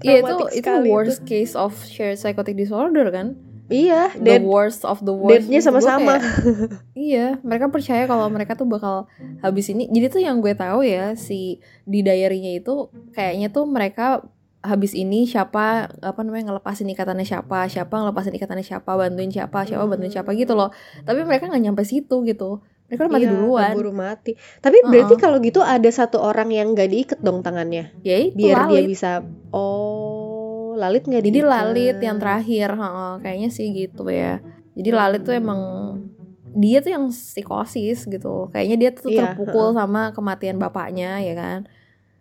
Iya itu itu worst itu. case of shared psychotic disorder kan? Iya, the worst of the worst. Deadnya sama-sama. iya, mereka percaya kalau mereka tuh bakal habis ini. Jadi tuh yang gue tahu ya si di diary-nya itu kayaknya tuh mereka habis ini siapa apa namanya ngelepasin ikatannya siapa, siapa ngelepasin ikatannya siapa, bantuin siapa, siapa bantuin siapa gitu loh. Tapi mereka nggak nyampe situ gitu. Mereka udah mati iya, duluan. Buru mati. Tapi uh -uh. berarti kalau gitu ada satu orang yang nggak diikat dong tangannya. Ya itu Biar lalit. dia bisa oh Lalit nggak Jadi Lalit yang terakhir, oh, kayaknya sih gitu ya. Jadi Lalit tuh emang dia tuh yang psikosis gitu. Kayaknya dia tuh iya, terpukul sama kematian bapaknya ya kan.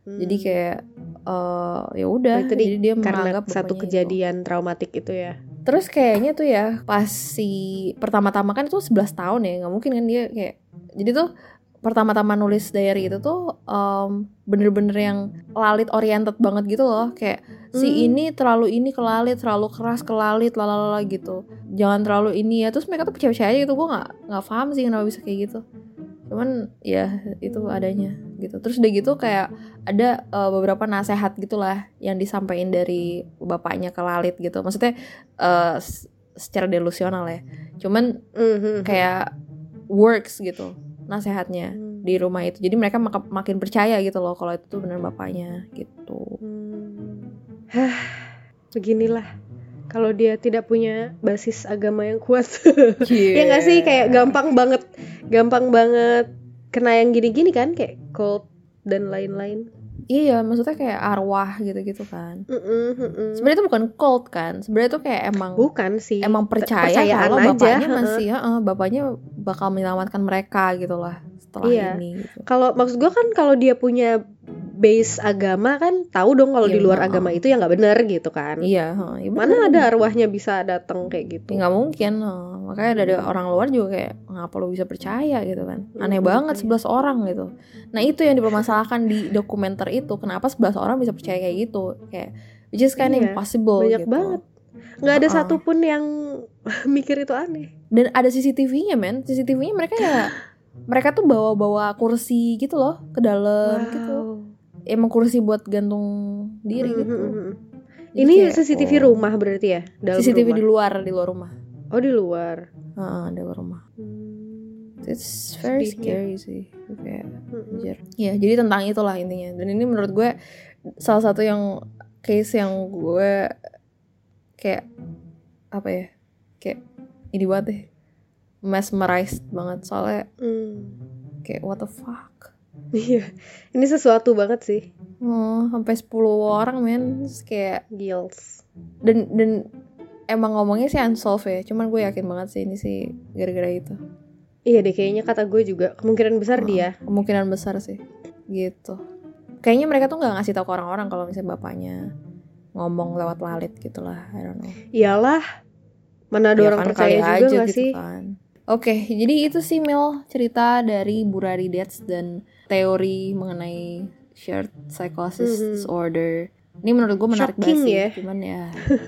Hmm. Jadi kayak uh, ya udah, jadi dia karena satu kejadian itu. traumatik itu ya. Terus kayaknya tuh ya pas si pertama-tama kan itu 11 tahun ya, nggak mungkin kan dia kayak jadi tuh pertama-tama nulis diary itu tuh um, bener-bener yang lalit oriented banget gitu loh kayak hmm. si ini terlalu ini kelalit terlalu keras kelalit lalala gitu. Jangan terlalu ini ya. Terus mereka tuh percaya percaya gitu. Gue nggak nggak paham sih kenapa bisa kayak gitu. Cuman ya itu adanya gitu. Terus udah gitu kayak ada uh, beberapa nasehat gitulah yang disampaikan dari bapaknya ke Lalit gitu. Maksudnya uh, secara delusional ya. Cuman mm -hmm. kayak works gitu nasehatnya hmm. di rumah itu. Jadi mereka mak makin percaya gitu loh kalau itu tuh benar bapaknya gitu hmm. beginilah kalau dia tidak punya basis agama yang kuat yeah. ya nggak sih kayak gampang banget gampang banget kena yang gini-gini kan kayak cult dan lain-lain Iya, maksudnya kayak arwah gitu-gitu kan. Mm -mm, mm. Sebenarnya itu bukan cult kan. Sebenarnya itu kayak emang bukan sih. Emang percaya kalau aja. bapaknya masih ya, uh, bapaknya bakal menyelamatkan mereka gitu lah setelah iya. ini. Gitu. Kalau maksud gue kan kalau dia punya base agama kan tahu dong kalau iya, di luar agama itu ya nggak benar gitu kan. Iya. Ya Mana ada arwahnya bisa datang kayak gitu? Ya, nggak mungkin. Uh, makanya ada orang luar juga kayak ngapa lo bisa percaya gitu kan? Aneh hmm, banget sebelas orang gitu. Nah itu yang dipermasalahkan di dokumenter itu kenapa sebelas orang bisa percaya kayak gitu kayak which is kind iya, impossible banyak gitu. banget nggak ada uh -uh. satupun yang mikir itu aneh dan ada CCTV-nya men CCTV-nya mereka ya mereka tuh bawa-bawa kursi gitu loh ke dalam wow. gitu emang kursi buat gantung diri mm -hmm. gitu ini kayak, CCTV oh. rumah berarti ya dalam CCTV rumah? di luar di luar rumah oh di luar uh, di luar rumah hmm. it's very Sedihnya. scary sih kayak mm-hmm. ya jadi tentang itulah intinya dan ini menurut gue salah satu yang case yang gue kayak apa ya kayak ini banget deh mesmerized banget soalnya mm. kayak what the fuck iya ini sesuatu banget sih. Oh sampai 10 orang men. Kayak gills dan dan emang ngomongnya sih unsolved ya. Cuman gue yakin banget sih ini sih gara-gara itu. Iya deh kayaknya kata gue juga kemungkinan besar oh, dia. kemungkinan besar sih. Gitu. Kayaknya mereka tuh nggak ngasih tahu ke orang-orang kalau misalnya bapaknya ngomong lewat lalit gitulah I don't know. Iyalah mana ada ya orang kan percaya juga aja gak gitu sih? kan. Oke, okay, jadi itu sih Mil cerita dari Burari Deaths dan teori mengenai shared psychosis mm -hmm. disorder. Ini menurut gue menarik banget sih, ya. cuman ya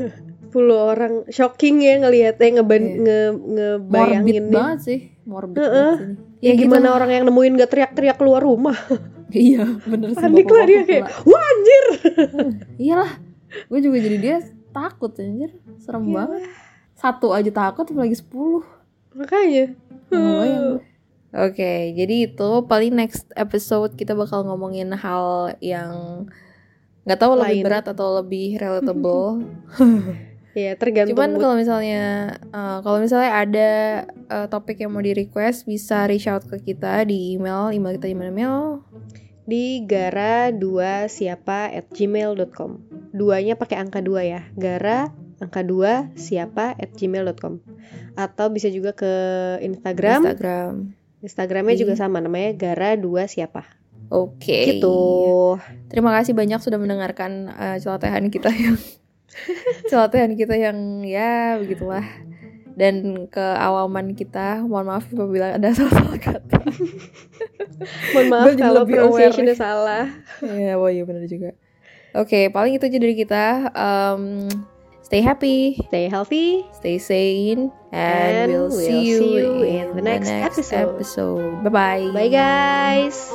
10 orang shocking ya ngelihatnya ngeban yeah. nge ngebayangin morbid banget sih, morbid uh -uh. banget sih. Ya, ya gimana gitu. orang yang nemuin gak teriak-teriak keluar rumah. iya, bener sih. Panik lah dia kayak, wah anjir. Iyalah, gue juga jadi dia takut anjir, serem yeah. banget. Satu aja takut, apalagi sepuluh. Makanya. Hmm. Oke, okay, jadi itu paling next episode kita bakal ngomongin hal yang nggak tahu Lain. lebih berat atau lebih relatable. Iya tergantung. Cuman kalau misalnya uh, kalau misalnya ada uh, topik yang mau di request bisa reach out ke kita di email email kita di mana email di gara dua siapa at gmail.com duanya pakai angka dua ya gara angka dua siapa at gmail.com atau bisa juga ke Instagram Instagram Instagramnya juga sama namanya gara dua siapa. Oke. Okay. gitu. Terima kasih banyak sudah mendengarkan uh, celotehan kita yang celotehan kita yang ya begitulah. Dan keawaman kita mohon maaf apabila ada salah-salah kata. Mohon maaf kalau pronunciationnya salah. Ya oh iya benar juga. Oke okay, paling itu aja dari kita. Um, stay happy. Stay healthy. Stay sane. And, and we'll, we'll see, you see you in the next, next episode, episode. bye bye bye guys